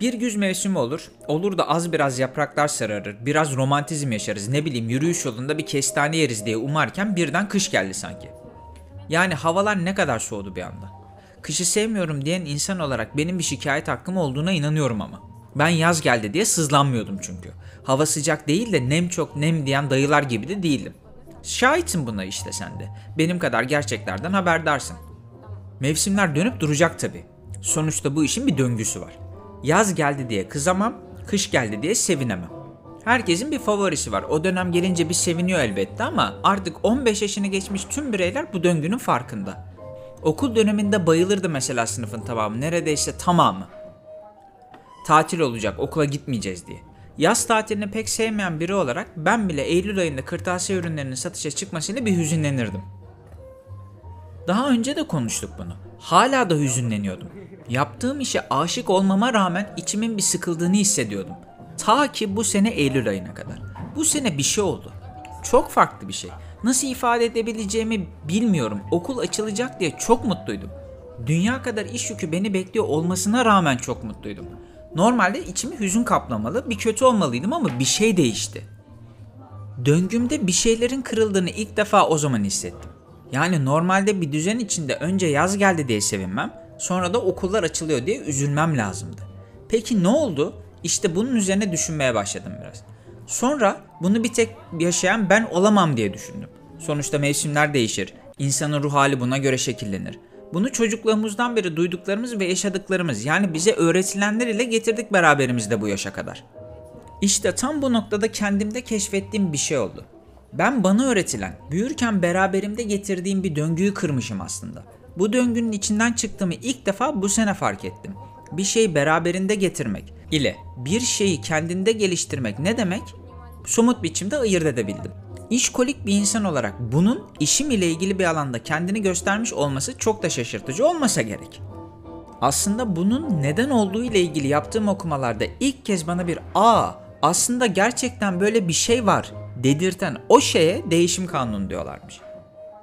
Bir güz mevsimi olur. Olur da az biraz yapraklar sararır. Biraz romantizm yaşarız. Ne bileyim yürüyüş yolunda bir kestane yeriz diye umarken birden kış geldi sanki. Yani havalar ne kadar soğudu bir anda. Kışı sevmiyorum diyen insan olarak benim bir şikayet hakkım olduğuna inanıyorum ama. Ben yaz geldi diye sızlanmıyordum çünkü. Hava sıcak değil de nem çok nem diyen dayılar gibi de değildim. Şahitsin buna işte sen de. Benim kadar gerçeklerden haberdarsın. Mevsimler dönüp duracak tabi. Sonuçta bu işin bir döngüsü var. Yaz geldi diye kızamam, kış geldi diye sevinemem. Herkesin bir favorisi var. O dönem gelince bir seviniyor elbette ama artık 15 yaşını geçmiş tüm bireyler bu döngünün farkında. Okul döneminde bayılırdı mesela sınıfın tamamı, neredeyse tamamı. Tatil olacak, okula gitmeyeceğiz diye. Yaz tatilini pek sevmeyen biri olarak ben bile Eylül ayında kırtasiye ürünlerinin satışa çıkmasıyla bir hüzünlenirdim. Daha önce de konuştuk bunu. Hala da hüzünleniyordum. Yaptığım işe aşık olmama rağmen içimin bir sıkıldığını hissediyordum. Ta ki bu sene Eylül ayına kadar. Bu sene bir şey oldu. Çok farklı bir şey. Nasıl ifade edebileceğimi bilmiyorum. Okul açılacak diye çok mutluydum. Dünya kadar iş yükü beni bekliyor olmasına rağmen çok mutluydum. Normalde içimi hüzün kaplamalı, bir kötü olmalıydım ama bir şey değişti. Döngümde bir şeylerin kırıldığını ilk defa o zaman hissettim. Yani normalde bir düzen içinde önce yaz geldi diye sevinmem, sonra da okullar açılıyor diye üzülmem lazımdı. Peki ne oldu? İşte bunun üzerine düşünmeye başladım biraz. Sonra bunu bir tek yaşayan ben olamam diye düşündüm. Sonuçta mevsimler değişir. İnsanın ruh hali buna göre şekillenir. Bunu çocukluğumuzdan beri duyduklarımız ve yaşadıklarımız yani bize öğretilenler ile getirdik beraberimizde bu yaşa kadar. İşte tam bu noktada kendimde keşfettiğim bir şey oldu. Ben bana öğretilen, büyürken beraberimde getirdiğim bir döngüyü kırmışım aslında. Bu döngünün içinden çıktığımı ilk defa bu sene fark ettim. Bir şeyi beraberinde getirmek ile bir şeyi kendinde geliştirmek ne demek? Somut biçimde ayırt edebildim. İşkolik bir insan olarak bunun işim ile ilgili bir alanda kendini göstermiş olması çok da şaşırtıcı olmasa gerek. Aslında bunun neden olduğu ile ilgili yaptığım okumalarda ilk kez bana bir aa aslında gerçekten böyle bir şey var dedirten o şeye değişim kanunu diyorlarmış.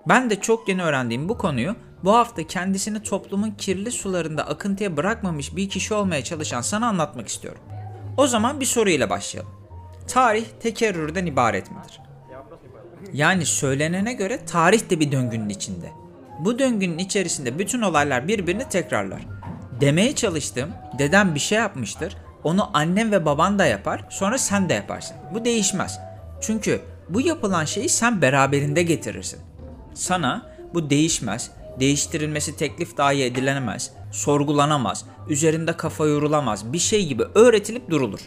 Ben de çok yeni öğrendiğim bu konuyu bu hafta kendisini toplumun kirli sularında akıntıya bırakmamış bir kişi olmaya çalışan sana anlatmak istiyorum. O zaman bir soruyla başlayalım. Tarih tekerrürden ibaret midir? Yani söylenene göre tarih de bir döngünün içinde. Bu döngünün içerisinde bütün olaylar birbirini tekrarlar. Demeye çalıştığım dedem bir şey yapmıştır. Onu annem ve baban da yapar, sonra sen de yaparsın. Bu değişmez. Çünkü bu yapılan şeyi sen beraberinde getirirsin. Sana bu değişmez, değiştirilmesi teklif dahi edilenemez, sorgulanamaz, üzerinde kafa yorulamaz bir şey gibi öğretilip durulur.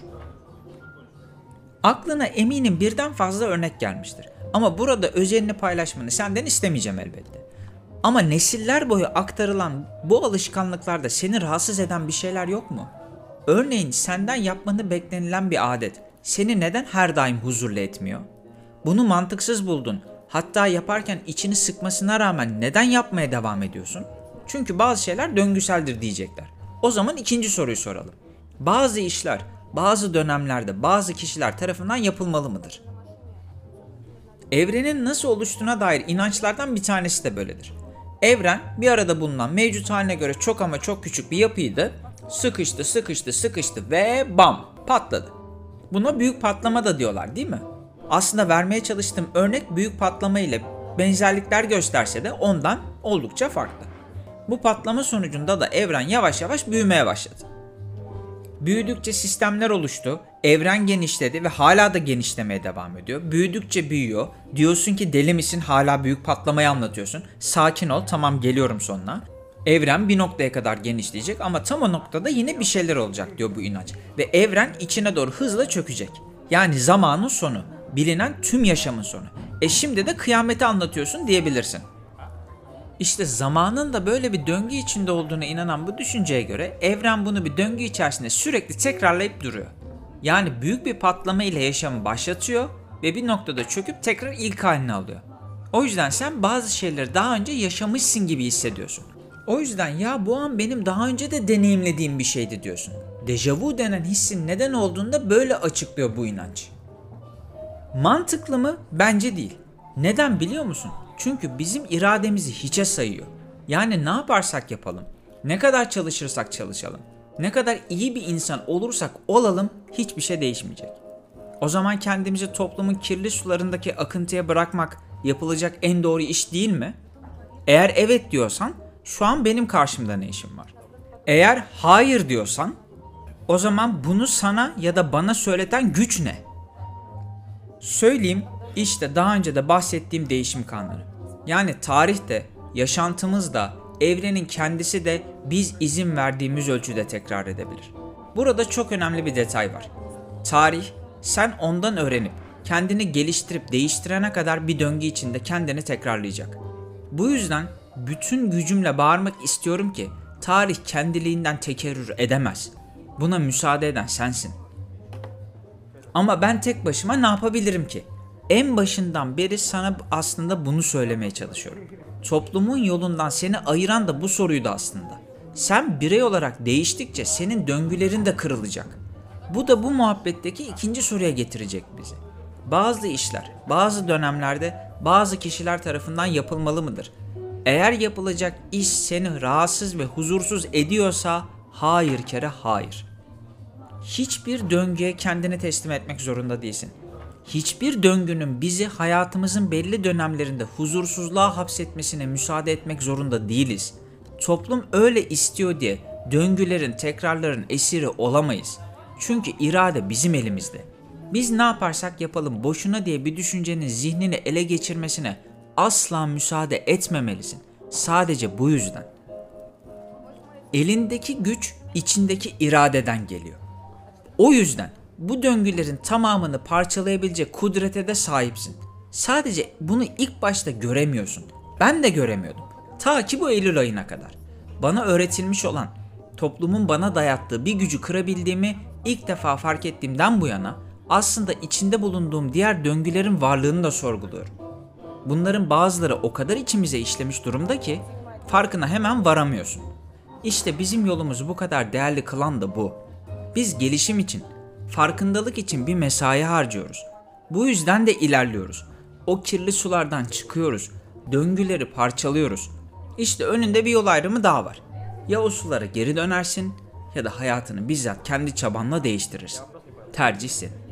Aklına eminim birden fazla örnek gelmiştir. Ama burada özelini paylaşmanı senden istemeyeceğim elbette. Ama nesiller boyu aktarılan bu alışkanlıklarda seni rahatsız eden bir şeyler yok mu? Örneğin senden yapmanı beklenilen bir adet seni neden her daim huzurlu etmiyor? Bunu mantıksız buldun. Hatta yaparken içini sıkmasına rağmen neden yapmaya devam ediyorsun? Çünkü bazı şeyler döngüseldir diyecekler. O zaman ikinci soruyu soralım. Bazı işler bazı dönemlerde bazı kişiler tarafından yapılmalı mıdır? Evrenin nasıl oluştuğuna dair inançlardan bir tanesi de böyledir. Evren bir arada bulunan mevcut haline göre çok ama çok küçük bir yapıydı. Sıkıştı, sıkıştı, sıkıştı ve bam patladı. Buna büyük patlama da diyorlar değil mi? Aslında vermeye çalıştığım örnek büyük patlama ile benzerlikler gösterse de ondan oldukça farklı. Bu patlama sonucunda da evren yavaş yavaş büyümeye başladı. Büyüdükçe sistemler oluştu, evren genişledi ve hala da genişlemeye devam ediyor. Büyüdükçe büyüyor. Diyorsun ki deli misin hala büyük patlamayı anlatıyorsun. Sakin ol tamam geliyorum sonuna. Evren bir noktaya kadar genişleyecek ama tam o noktada yine bir şeyler olacak diyor bu inanç. Ve evren içine doğru hızla çökecek. Yani zamanın sonu. Bilinen tüm yaşamın sonu. E şimdi de kıyameti anlatıyorsun diyebilirsin. İşte zamanın da böyle bir döngü içinde olduğuna inanan bu düşünceye göre evren bunu bir döngü içerisinde sürekli tekrarlayıp duruyor. Yani büyük bir patlama ile yaşamı başlatıyor ve bir noktada çöküp tekrar ilk halini alıyor. O yüzden sen bazı şeyleri daha önce yaşamışsın gibi hissediyorsun. O yüzden ya bu an benim daha önce de deneyimlediğim bir şeydi diyorsun. Dejavu denen hissin neden olduğunu da böyle açıklıyor bu inanç. Mantıklı mı? Bence değil. Neden biliyor musun? Çünkü bizim irademizi hiçe sayıyor. Yani ne yaparsak yapalım, ne kadar çalışırsak çalışalım. Ne kadar iyi bir insan olursak olalım hiçbir şey değişmeyecek. O zaman kendimizi toplumun kirli sularındaki akıntıya bırakmak yapılacak en doğru iş değil mi? Eğer evet diyorsan şu an benim karşımda ne işim var? Eğer hayır diyorsan o zaman bunu sana ya da bana söyleten güç ne? Söyleyeyim işte daha önce de bahsettiğim değişim kanunu. Yani tarihte, yaşantımızda, evrenin kendisi de biz izin verdiğimiz ölçüde tekrar edebilir. Burada çok önemli bir detay var. Tarih sen ondan öğrenip kendini geliştirip değiştirene kadar bir döngü içinde kendini tekrarlayacak. Bu yüzden bütün gücümle bağırmak istiyorum ki tarih kendiliğinden tekerrür edemez. Buna müsaade eden sensin. Ama ben tek başıma ne yapabilirim ki? En başından beri sana aslında bunu söylemeye çalışıyorum. Toplumun yolundan seni ayıran da bu soruydu aslında. Sen birey olarak değiştikçe senin döngülerin de kırılacak. Bu da bu muhabbetteki ikinci soruya getirecek bizi. Bazı işler, bazı dönemlerde bazı kişiler tarafından yapılmalı mıdır? Eğer yapılacak iş seni rahatsız ve huzursuz ediyorsa hayır kere hayır. Hiçbir döngüye kendini teslim etmek zorunda değilsin. Hiçbir döngünün bizi hayatımızın belli dönemlerinde huzursuzluğa hapsetmesine müsaade etmek zorunda değiliz. Toplum öyle istiyor diye döngülerin, tekrarların esiri olamayız. Çünkü irade bizim elimizde. Biz ne yaparsak yapalım boşuna diye bir düşüncenin zihnini ele geçirmesine asla müsaade etmemelisin. Sadece bu yüzden. Elindeki güç içindeki iradeden geliyor. O yüzden bu döngülerin tamamını parçalayabilecek kudrete de sahipsin. Sadece bunu ilk başta göremiyorsun. Ben de göremiyordum. Ta ki bu Eylül ayına kadar. Bana öğretilmiş olan, toplumun bana dayattığı bir gücü kırabildiğimi ilk defa fark ettiğimden bu yana aslında içinde bulunduğum diğer döngülerin varlığını da sorguluyorum. Bunların bazıları o kadar içimize işlemiş durumda ki farkına hemen varamıyorsun. İşte bizim yolumuzu bu kadar değerli kılan da bu. Biz gelişim için, farkındalık için bir mesai harcıyoruz. Bu yüzden de ilerliyoruz. O kirli sulardan çıkıyoruz. Döngüleri parçalıyoruz. İşte önünde bir yol ayrımı daha var. Ya o sulara geri dönersin ya da hayatını bizzat kendi çabanla değiştirirsin. Tercih senin.